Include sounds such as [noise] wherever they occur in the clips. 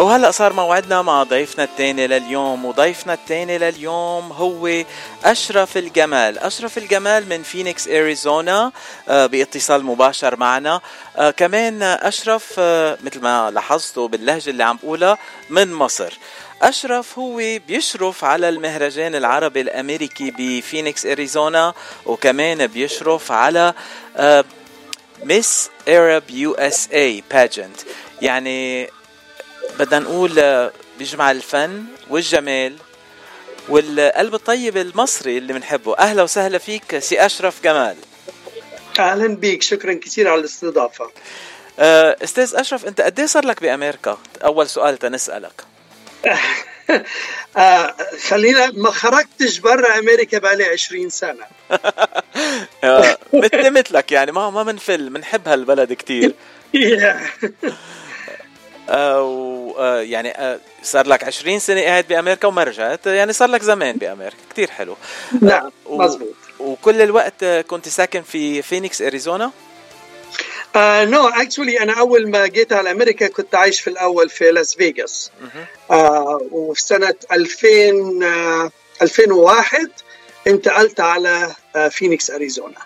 وهلأ صار موعدنا مع ضيفنا الثاني لليوم وضيفنا الثاني لليوم هو أشرف الجمال. أشرف الجمال من فينيكس اريزونا آه، باتصال مباشر معنا. آه، كمان أشرف آه، مثل ما لاحظتوا باللهجة اللي عم بقولها من مصر. أشرف هو بيشرف على المهرجان العربي الأمريكي بفينيكس أريزونا وكمان بيشرف على Miss USA يعني بدنا نقول آه، بيجمع الفن والجمال والقلب الطيب المصري اللي بنحبه. أهلا وسهلا فيك سي أشرف جمال. أهلا بيك. شكرا كثير على الاستضافة. آه، أستاذ أشرف أنت قد إيه صار لك بأمريكا؟ أول سؤال تنسألك. [laughs] آه خلينا ما خرجتش برا أمريكا بقالي 20 سنة. [laughs] مثل مثلك يعني ما ما بنفل بنحب هالبلد كثير [laughs] آه آه يعني آه صار لك 20 سنة قاعد بأمريكا وما رجعت يعني صار لك زمان بأمريكا كثير حلو. [laughs] نعم مزبوط وكل الوقت كنت ساكن في فينيكس أريزونا؟ No uh, actually no, أنا أول ما جيت على أمريكا كنت عايش في الأول في لاس فيغاس uh, وفي سنة 2000 uh, 2001 انتقلت على فينيكس أريزونا.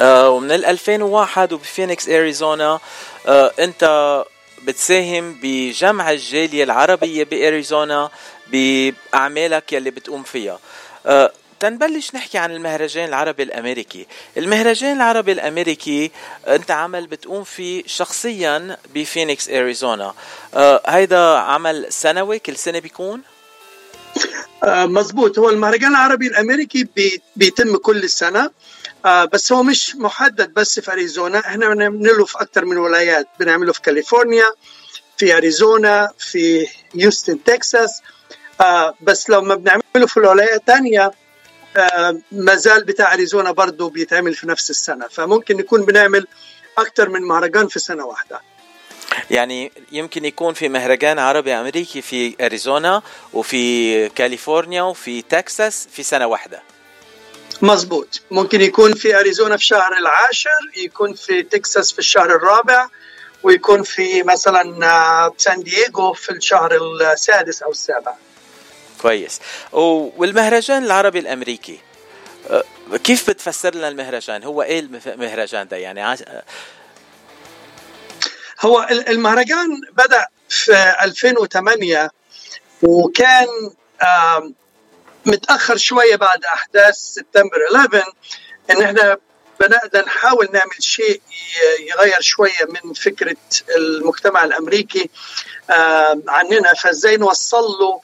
ومن ال 2001 وبفينيكس أريزونا أنت بتساهم بجمع الجالية العربية بأريزونا بأعمالك يلي بتقوم فيها. تنبلش نحكي عن المهرجان العربي الأمريكي. المهرجان العربي الأمريكي أنت عمل بتقوم فيه شخصيا بفينيكس أريزونا. آه هيدا عمل سنوي كل سنة بيكون؟ آه مزبوط. هو المهرجان العربي الأمريكي بي بيتم كل سنة. آه بس هو مش محدد بس في أريزونا. إحنا بنعمله في أكثر من ولايات. بنعمله في كاليفورنيا في أريزونا في هيوستن تكساس. آه بس لو ما بنعمله في الولايات الثانية آه ما زال بتاع أريزونا برضه بيتعمل في نفس السنة. فممكن نكون بنعمل أكثر من مهرجان في سنة واحدة. يعني يمكن يكون في مهرجان عربي أمريكي في أريزونا وفي كاليفورنيا وفي تكساس في سنة واحدة. مزبوط ممكن يكون في أريزونا في الشهر العاشر يكون في تكساس في الشهر الرابع ويكون في مثلا سان دييغو في الشهر السادس أو السابع. كويس. والمهرجان العربي الأمريكي كيف بتفسر لنا المهرجان؟ هو إيه المهرجان ده؟ يعني هو المهرجان بدأ في 2008 وكان متأخر شوية بعد أحداث سبتمبر 11 إن إحنا بدأنا نحاول نعمل شيء يغير شوية من فكرة المجتمع الأمريكي. عننا فإزاي نوصل له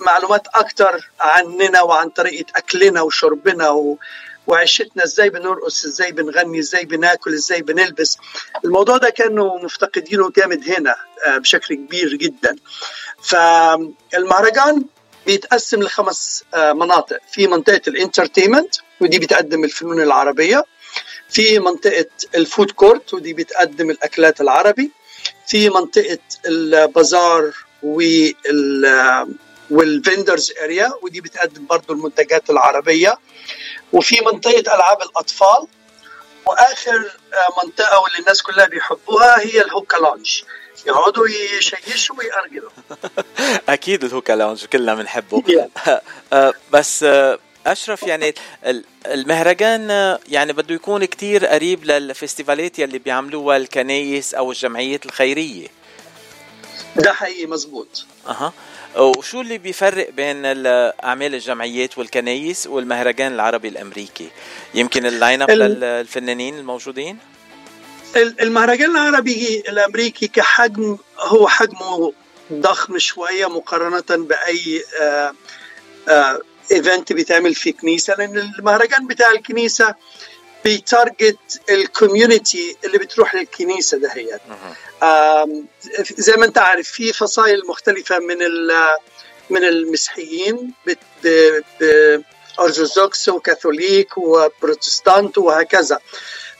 معلومات أكثر عننا وعن طريقة أكلنا وشربنا و وعيشتنا. إزاي بنرقص إزاي بنغني إزاي بناكل إزاي بنلبس. الموضوع ده كانوا مفتقدينه جامد هنا بشكل كبير جدا. فالمهرجان بيتقسم لخمس مناطق. في منطقة ال entertainment ودي بتقدم الفنون العربية. في منطقة ال food court ودي بتقدم الأكلات العربي. في منطقة البازار وال وال vendors area ودي بتقدم برضو المنتجات العربية. وفي منطقة ألعاب الأطفال. وآخر منطقة واللي الناس كلها بيحبوها هي ال hookah lounge يقعدوا يشيشوا ويأرجلوا [laughs] أكيد ال hookah lounge كلنا بنحبه. [laughs] [laughs] بس أشرف يعني المهرجان يعني بده يكون كتير قريب للفستيفالات يلي بيعملوها الكنايس أو الجمعيات الخيرية. ده حقيقي مزبوط أها. وشو اللي بيفرق بين اعمال الجمعيات والكنايس والمهرجان العربي الأمريكي؟ يمكن ال lineup للفنانين الموجودين؟ المهرجان العربي الأمريكي كحجم هو حجمه ضخم شوية مقارنة بأي آآ آآ event بيتعمل في كنيسة. لأن المهرجان بتاع الكنيسة بي target ال community اللي بتروح للكنيسة دهيت زي ما انت عارف في فصائل مختلفة من من المسيحيين أرثوذكس وكاثوليك وبروتستانت وهكذا.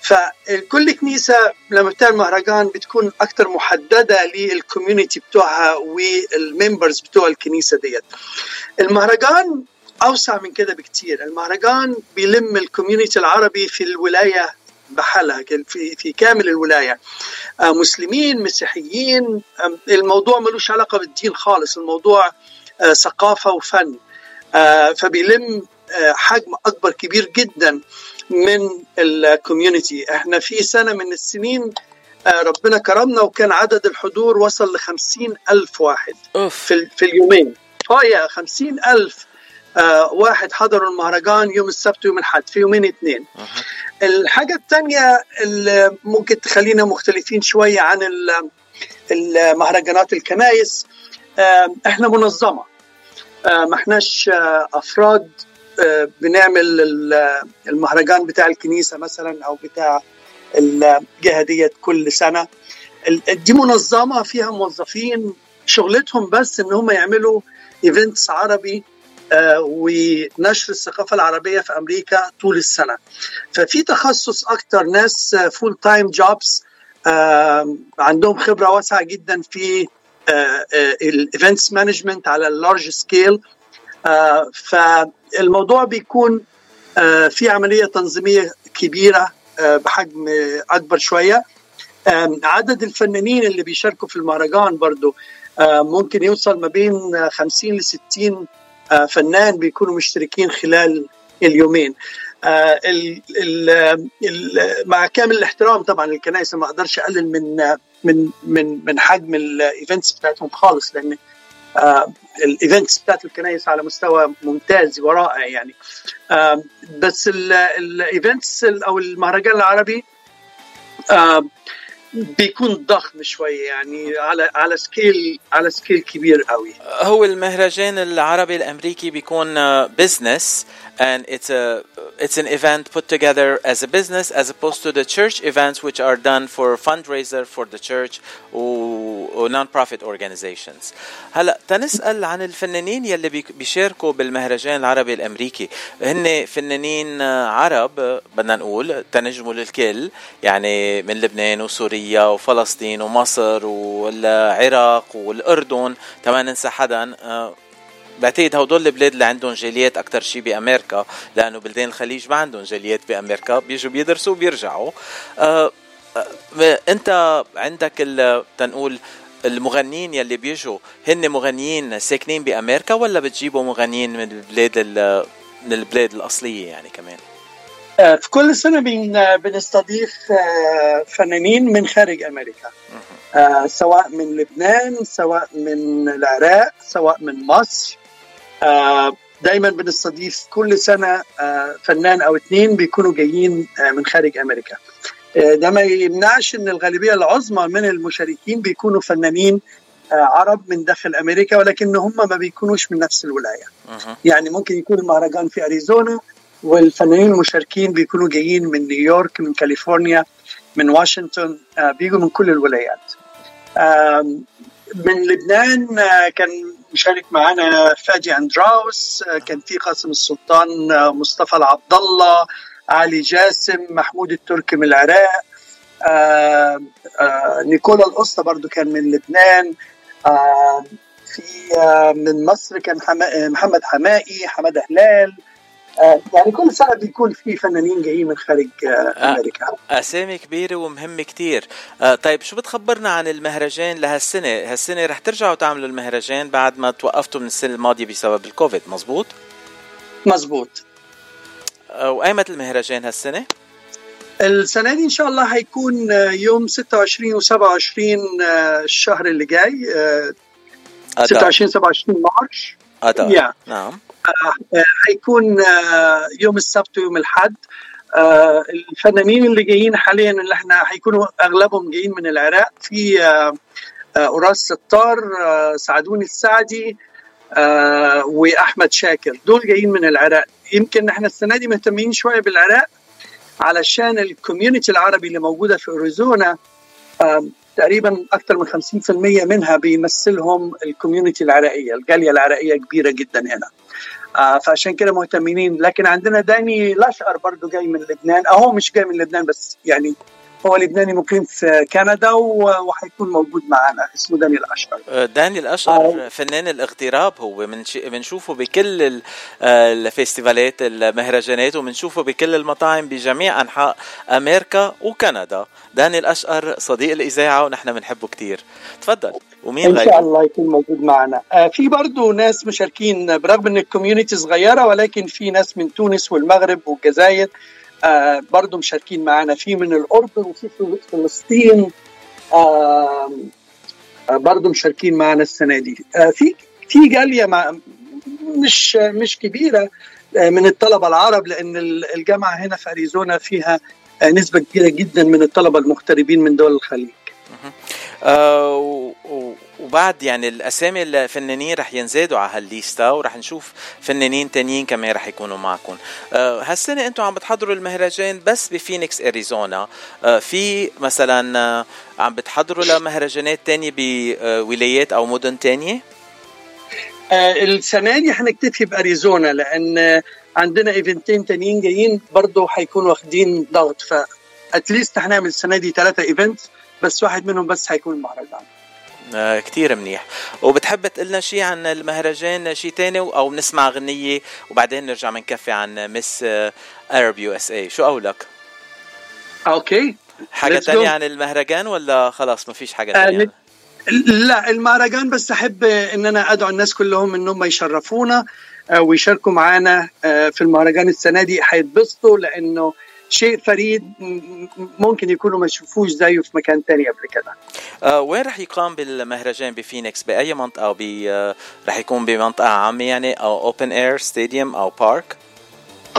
فكل كنيسة لما بتعمل مهرجان بتكون أكثر محددة لل community بتوعها وال members بتوع الكنيسة ديت. المهرجان أوسع من كده بكتير. المهرجان بيلم ال community العربي في الولاية بحالها في في كامل الولاية. آه، مسلمين مسيحيين الموضوع ملوش علاقة بالدين خالص الموضوع آه، ثقافة وفن. فبيلم حجم أكبر كبير جدا. من الكوميونتي إحنا في سنة من السنين ربنا كرمنا وكان عدد الحضور وصل ل ألف واحد أوف. في, في اليومين. آه يا خمسين ألف آه واحد حضروا المهرجان يوم السبت ويوم الحد في يومين اثنين أه. الحاجة الثانية اللي ممكن تخلينا مختلفين شوية عن المهرجانات الكنايس آه إحنا منظمة. آه ما احناش آه أفراد آه بنعمل المهرجان بتاع الكنيسة مثلا أو بتاع الجهة ديت كل سنة. دي منظمة فيها موظفين شغلتهم بس إن هم يعملوا events عربي آه ونشر الثقافة العربية في أمريكا طول السنة. ففي تخصص أكتر ناس full time jobs عندهم خبرة واسعة جدا في ال events management على ال large scale فالموضوع بيكون آه في عملية تنظيمية كبيرة آه بحجم أكبر شوية. عدد الفنانين اللي بيشاركوا في المهرجان برضو ممكن يوصل ما بين 50 ل 60 فنان بيكونوا مشتركين خلال اليومين. ال ال ال مع كامل الاحترام طبعا للكنائس ما أقدرش أقلل من من من من حجم ال events بتاعتهم خالص لأن ال events بتاعت الكنائس على مستوى ممتاز ورائع يعني. بس ال events أو المهرجان العربي بيكون ضخم شوية يعني على على scale على scale كبير قوي. هو المهرجان العربي الأمريكي بيكون business and it's a it's an event put together as a business as opposed to the church events which are done for fundraiser for the church و non-profit organizations. هلا تنسأل عن الفنانين يلي بيشاركوا بالمهرجان العربي الأمريكي. هن فنانين عرب بدنا نقول تنجموا للكل يعني من لبنان وسوريا وفلسطين ومصر والعراق والأردن. كمان ننسى حدا. بعتقد هدول البلاد اللي عندهم جاليات أكثر شيء بأمريكا لأنه بلدان الخليج ما عندهم جاليات بأمريكا. بيجوا بيدرسوا وبيرجعوا. أه أنت عندك تنقول المغنيين يلي بيجوا هن مغنيين ساكنين بأمريكا ولا بتجيبوا مغنيين من البلاد من البلاد الأصلية يعني كمان؟ في كل سنة بنستضيف فنانين من خارج أمريكا. سواء من لبنان سواء من العراق سواء من مصر. دايما بنستضيف كل سنة فنان أو اثنين بيكونوا جايين من خارج أمريكا. ده ما يمنعش إن الغالبية العظمى من المشاركين بيكونوا فنانين عرب من داخل أمريكا ولكن هم ما بيكونوش من نفس الولاية. يعني ممكن يكون المهرجان في أريزونا والفنانين المشاركين بيكونوا جايين من نيويورك من كاليفورنيا من واشنطن بيجوا من كل الولايات. من لبنان كان مشارك معنا فادي أندراوس كان في قاسم السلطان مصطفى العبد الله علي جاسم محمود التركي من العراق نيكولا القصة برضو كان من لبنان في من مصر كان محمد حمائي حماد هلال يعني كل سنة بيكون في فنانين جايين من خارج أمريكا. أسامي كبيرة ومهمه كتير. طيب شو بتخبرنا عن المهرجان لهالسنة؟ هالسنة رح ترجعوا تعملوا المهرجان بعد ما توقفتوا من السنة الماضية بسبب الكوفيد مزبوط؟ مزبوط. وأيمت المهرجان هالسنة؟ السنة دي إن شاء الله هيكون يوم 26 و 27 الشهر اللي جاي 26 27 March. آذار yeah. نعم. هيكون يوم السبت ويوم الحد الفنانين اللي جايين حاليا اللي إحنا هيكونوا أغلبهم جايين من العراق. في أراس ستار سعدوني السعدي وأحمد شاكر. دول جايين من العراق. يمكن إحنا السنة دي مهتمين شوية بالعراق علشان ال community العربي اللي موجودة في أريزونا تقريبا أكثر من 50% منها بيمثلهم ال community العراقيه الجالية العراقيه كبيرة جدا هنا. آه فعشان كده مهتمين. لكن عندنا داني الاشقر برضو جاي من لبنان. أهو مش جاي من لبنان بس يعني هو لبناني مقيم في كندا وحيكون موجود معنا. اسمه داني الاشقر آه، داني الاشقر آه. فنان الاغتراب هو. بنشوفه بكل آه، ال festival ات المهرجانات وبنشوفه بكل المطاعم بجميع أنحاء أمريكا وكندا. داني الاشقر صديق الإذاعة ونحن بنحبه كثير تفضل. ومين إن شاء الله يكون موجود معنا. في برضه ناس مشاركين برغم إن ال community صغيرة ولكن في ناس من تونس والمغرب والجزائر. آه برضه مشاركين معنا في من الاردن وفي في فلسطين. آه برضه مشاركين معنا السنة دي. آه في في جالية مع مش مش كبيرة آه، من الطلبة العرب لأن الجامعة هنا في أريزونا فيها نسبة كبيرة جدا من الطلبة المغتربين من دول الخليج. وبعد يعني الأسامي الفنانين رح ينزادوا على هالليستة ورح نشوف فنانين تانيين كمان رح يكونوا معكم آه هالسنة أنتم عم بتحضروا المهرجان بس بفينيكس أريزونا. آه في مثلا آه عم بتحضروا لمهرجانات تانية بولايات أو مدن تانية؟ آه السنة دي حنكتفي بأريزونا لأن عندنا event ين تانيين جايين برضه حيكونوا واخدين ضغط. ف at least حنعمل السنة دي ثلاثة events بس واحد منهم بس حيكون المهرجان آه كتير منيح. وبتحب تقلنا شيء عن المهرجان شيء تاني؟ أو بنسمع غنية وبعدين نرجع بنكفي عن Miss Arab USA شو قولك؟ okay. حاجة تانية عن المهرجان ولا خلاص ما فيش حاجة تانية؟ آه لا المهرجان بس أحب إن أنا أدعو الناس كلهم إنهم يشرفونا آه، ويشاركوا معنا آه، في المهرجان السنة دي. حيتبسطوا لأنه شيء فريد ممكن يكونوا ما يشوفوش زيه في مكان تاني قبل كده. آه وين رح يقام بالمهرجان؟ بفينيكس بأي منطقة؟ أو آه رح يكون بمنطقة عامة يعني؟ أو open air stadium أو park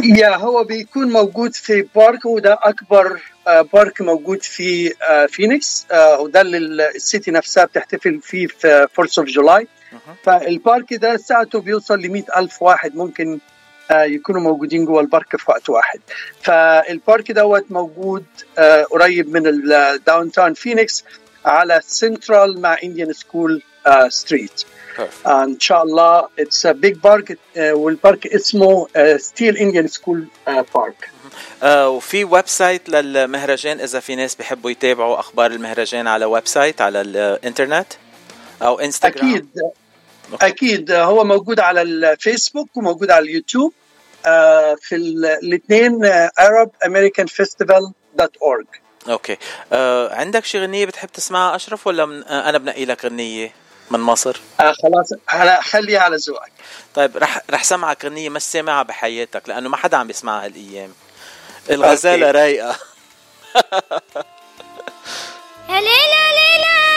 yeah هو بيكون موجود في park وده أكبر آه park موجود في آه فينيكس آه وده اللي ال city نفسها بتحتفل فيه في Fourth of July فال park ده ساعته بيوصل ل ألف واحد ممكن آه، يكونوا موجودين جوه ال park في وقت واحد. فال park دوت موجود آه، قريب من ال downtown فينيكس على سنترال مع Indian School Street إن شاء الله it's big park وال park اسمه Steele Indian School Park وفي website للمهرجان إذا في ناس بيحبوا يتابعوا أخبار المهرجان على website على الإنترنت أو انستغرام أكيد. أكيد. هو موجود على الفيسبوك وموجود على اليوتيوب. آه، في الاثنين Arab American Festival dot org okay. آه عندك شي غنية بتحب تسمعها أشرف ولا من آه أنا بنقي لك غنية من مصر؟ آه خلاص. خليها على ذوقك. طيب رح رح سمعك غنية ما سامعها بحياتك لأنه ما حدا عم بيسمعها هالأيام. الغزالة رايقة. [laughs] ليلى ليلى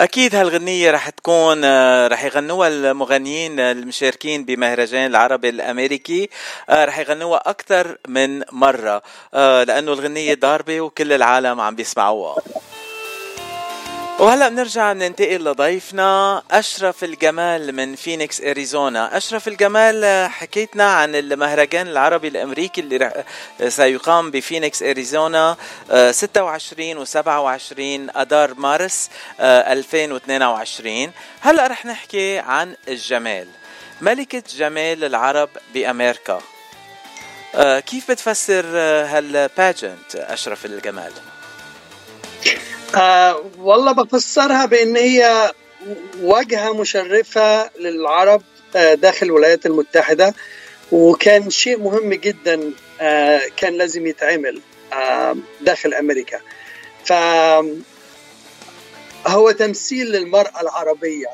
أكيد هالغنية رح تكون آه، رح يغنوها المغنيين المشاركين بمهرجان العربي الأمريكي آه، رح يغنوها أكثر من مرة آه، لأنه الغنية ضاربة وكل العالم عم بيسمعوها. وهلا بنرجع ننتقل لضيفنا أشرف الجمال من فينيكس أريزونا. أشرف الجمال حكيتنا عن المهرجان العربي الأمريكي اللي سيقام بفينيكس أريزونا 26 و27 اذار مارس 2022 هلا رح نحكي عن الجمال. ملكة جمال العرب بأمريكا. كيف بتفسر هالباجنت أشرف الجمال؟ آه والله بفسرها بإن هي واجهه مشرفة للعرب آه داخل الولايات المتحدة وكان شيء مهم جدا آه كان لازم يتعمل آه داخل أمريكا. ف هو تمثيل للمرأة العربية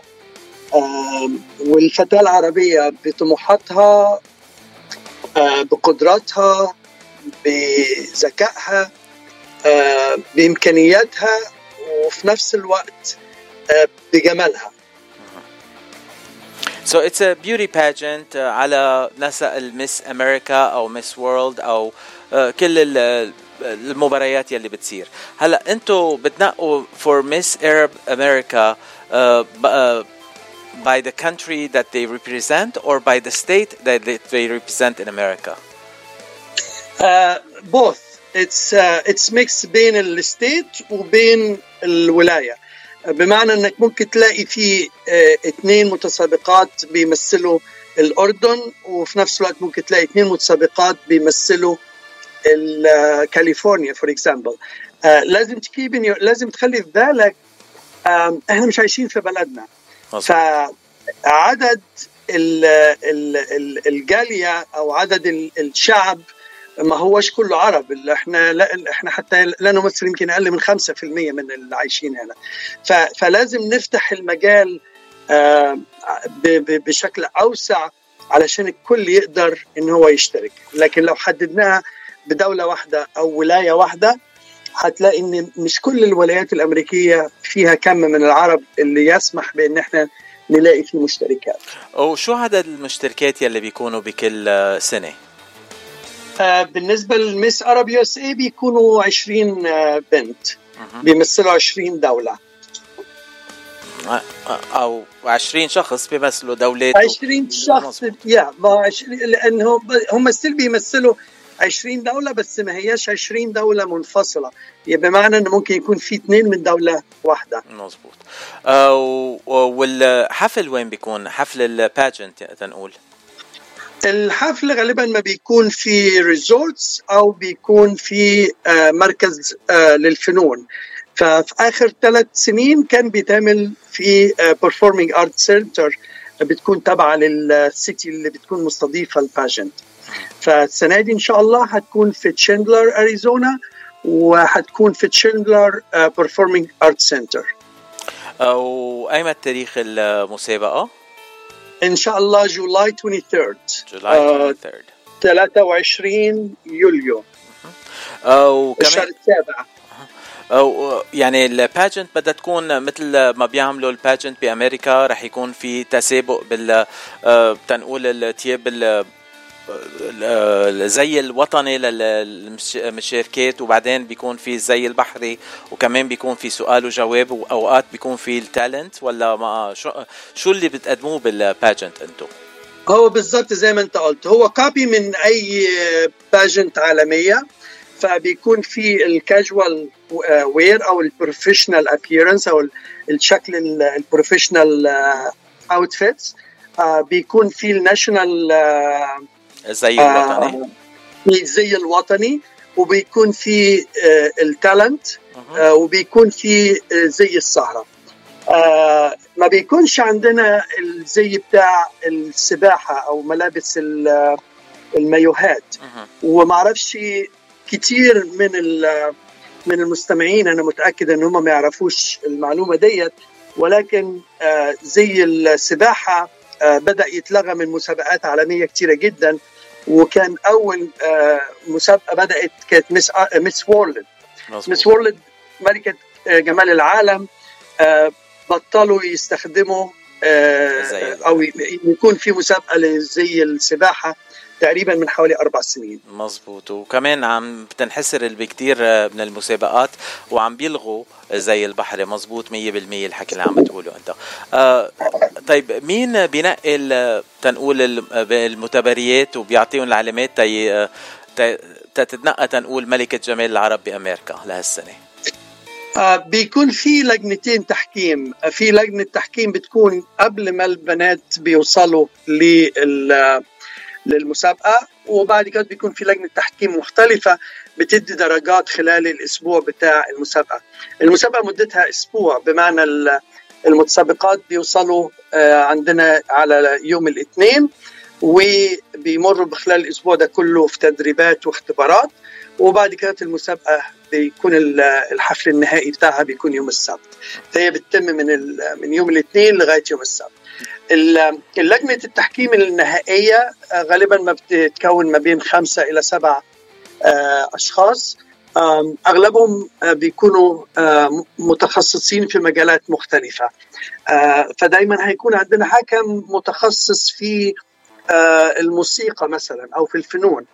آه والفتاة العربية بطموحاتها بقدراتها بذكائها بامكانياتها وفي نفس الوقت آه، بجمالها So it's a beauty pageant uh, على نسق ال Miss America أو Miss World أو uh, كل المباريات يلي بتصير هلا أنتم بتنقوا for Miss Arab America uh, uh, by the country that they represent or by the state that they represent in America? Uh, both. it's it's mix بين ال state وبين الولاية. بمعنى إنك ممكن تلاقي في uh, اثنين متسابقات بيمثلوا الأردن وفي نفس الوقت ممكن تلاقي اثنين متسابقات بيمثلوا كاليفورنيا for example لازم ت keep لازم تخلي في بالك إحنا مش عايشين في بلدنا. فعدد الجالية أو عدد الشعب ما هوش كله عرب إحنا لا إحنا حتى لا نمثل يمكن أقل من 5% من اللي عايشين هنا فلازم نفتح المجال آه، بشكل أوسع علشان الكل يقدر إن هو يشترك لكن لو حددناها بدولة واحدة أو ولاية واحدة هتلاقي إن مش كل الولايات الأمريكية فيها كم من العرب اللي يسمح بإن إحنا نلاقي فيه مشتركات. وشو عدد المشتركات يلي بيكونوا بكل سنة؟ آه، بالنسبة لل Miss Arab USA بيكونوا 20 آه، بنت. بيمثلوا 20 دولة. آه، أو 20 شخص بيمثلوا دولة 20 شخص يا ما 20 لأنه هم still بيمثلوا 20 دولة بس ما هياش 20 دولة منفصلة. يعني بمعنى انه ممكن يكون في اثنين من دولة واحدة. مظبوط. آه والحفل وين بيكون؟ حفل ال pageant تنقول. الحفل غالبا ما بيكون في resorts أو بيكون في آه، مركز آه، للفنون. ففي آخر ثلاث سنين كان بيتعمل في performing art center بتكون تابعه لل city اللي بتكون مستضيفة ال pageant فالسنة دي إن شاء الله هتكون في Chandler Arizona وهتكون في Chandler Performing Art Center وايمتى تاريخ المسابقة؟ ان شاء الله July 23 July 23 23 يوليو. وكمان الشهر السابع. أو يعني ال pageant بدها تكون مثل ما بيعملوا ال pageant بأمريكا رح يكون في تسابق بال آه، تنقول التياب الزي الوطني للمشاركات وبعدين بيكون في الزي البحري وكمان بيكون في سؤال وجواب وأوقات بيكون في ال talent ولا ما شو شو اللي بتقدموه بال pageant أنتم؟ هو بالضبط زي ما أنت قلت هو copy من أي pageant عالمية فبيكون في ال casual wear أو ال professional appearance أو الشكل ال professional outfits بيكون في ال national الزي الوطني؟ آه الزي الوطني وبيكون في آه ال talent آه وبيكون في آه زي السهرة. آه ما بيكونش عندنا الزي بتاع السباحة أو ملابس المايوهات. وما أعرفش كتير من من المستمعين أنا متأكد إن هم ما يعرفوش المعلومة ديت ولكن آه، زي السباحة آه، بدأ يتلغى من مسابقات عالمية كثيره جدا. وكان أول آه، مسابقة بدأت كانت مس مس وورلد. مس وورلد ملكة جمال العالم بطلوا يستخدموا أو يكون في مسابقة لزي السباحة. تقريبا من حوالي أربع سنين. مزبوط وكمان عم بتنحسر بكثير من المسابقات وعم بيلغوا زي البحري مزبوط 100% الحكي اللي عم بتقوله أنت. آه طيب مين بينقل تنقول المتبريات وبيعطيهم العلامات تي تتنقى تنقول ملكة جمال العرب بأمريكا لهالسنة؟ آه بيكون في لجنتين تحكيم. في لجنة تحكيم بتكون قبل ما البنات بيوصلوا لل للمسابقة وبعد كده بيكون في لجنة تحكيم مختلفة بتدي درجات خلال الأسبوع بتاع المسابقة. المسابقة مدتها أسبوع بمعنى المتسابقات بيوصلوا آه، عندنا على يوم الاثنين وبيمروا بخلال الأسبوع ده كله في تدريبات واختبارات وبعد كده المسابقة بيكون الحفل النهائي بتاعها بيكون يوم السبت فهي بتتم من من يوم الاثنين لغاية يوم السبت اللجنة التحكيم النهائية آه، غالبا ما بتتكون ما بين خمسة إلى سبع آه، أشخاص. أغلبهم آه، بيكونوا متخصصين في مجالات مختلفة. فدايما هيكون عندنا حكم متخصص في الموسيقى مثلا أو في الفنون.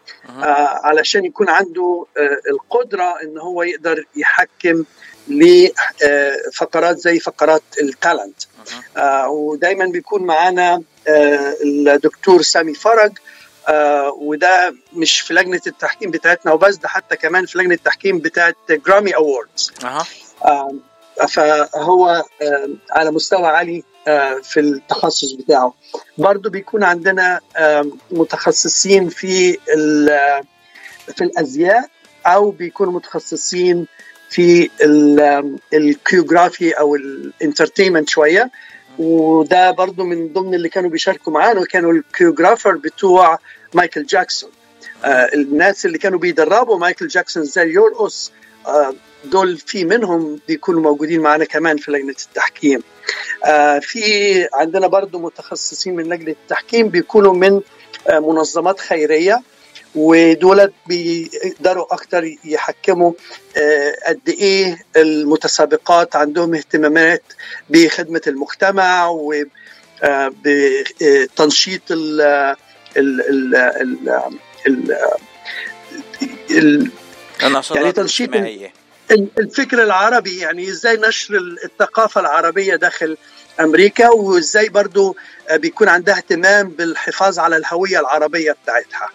علشان يكون عنده القدرة إن هو يقدر يحكم لفقرات زي فقرات التالنت. آه ودايما بيكون معانا آه الدكتور سامي فرج. آه وده مش في لجنة التحكيم بتاعتنا وبس ده حتى كمان في لجنة التحكيم بتاعت Grammy Awards آه فهو على مستوى عالي في التخصص بتاعه. برضه بيكون عندنا متخصصين في في الأزياء أو بيكونوا متخصصين في ال choreography أو ال entertainment شوية. وده برضو من ضمن اللي كانوا بيشاركوا معانا كانوا الكيوغرافر بتوع مايكل جاكسون. آه الناس اللي كانوا بيدربوا مايكل جاكسون إزاي يرقص آه دول في منهم بيكونوا موجودين معنا كمان في لجنة التحكيم. آه في عندنا برضو متخصصين من لجنة التحكيم بيكونوا من آه منظمات خيرية. ودولت بيقدروا أكتر يحكموا آه، قد إيه المتسابقات عندهم اهتمامات بخدمة المجتمع وبتنشيط ال ال ال ال يعني تنشيط الفكر العربي يعني إزاي نشر الثقافة العربية داخل أمريكا وإزاي برضو بيكون عندها اهتمام بالحفاظ على الهوية العربية بتاعتها.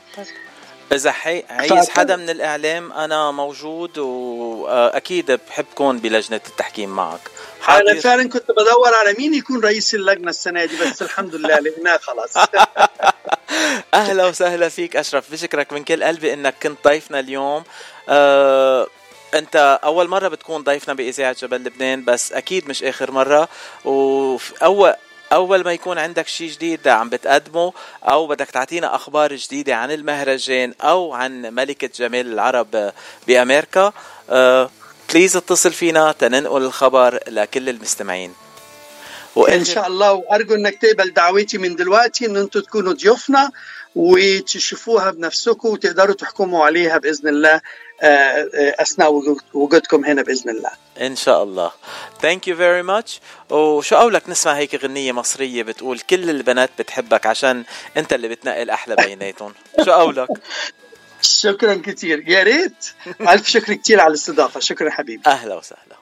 إذا حي... عايز حدا من الإعلام أنا موجود وأكيد بحبكم بلجنة التحكيم معك. حاضر. أنا فعلا كنت بدور على مين يكون رئيس اللجنة السنة دي بس الحمد لله [laughs] لقيناه خلاص. [laughs] أهلا وسهلا فيك أشرف بشكرك من كل قلبي إنك كنت ضيفنا اليوم. أه أنت أول مرة بتكون ضيفنا بإذاعة جبل لبنان بس أكيد مش آخر مرة. واول أول ما يكون عندك شيء جديد عم بتقدمه أو بدك تعطينا أخبار جديدة عن المهرجان أو عن ملكة جمال العرب بأمريكا please اتصل فينا تننقل الخبر لكل المستمعين. وإن شاء الله وأرجو إنك تقبل دعوتي من دلوقتي إن أنتم تكونوا ضيوفنا وتشوفوها بنفسكم وتقدروا تحكموا عليها بإذن الله. آه، آه، أثناء وجودكم هنا بإذن الله. إن شاء الله. thank you very much وشو قولك؟ نسمع هيك غنيه مصرية بتقول كل البنات بتحبك عشان أنت اللي بتنقل أحلى بيناتهم. شو قولك؟ [laughs] شكرا كثير يا ريت. ألف شكر كثير على الاستضافة. شكرا حبيبي. أهلا وسهلا.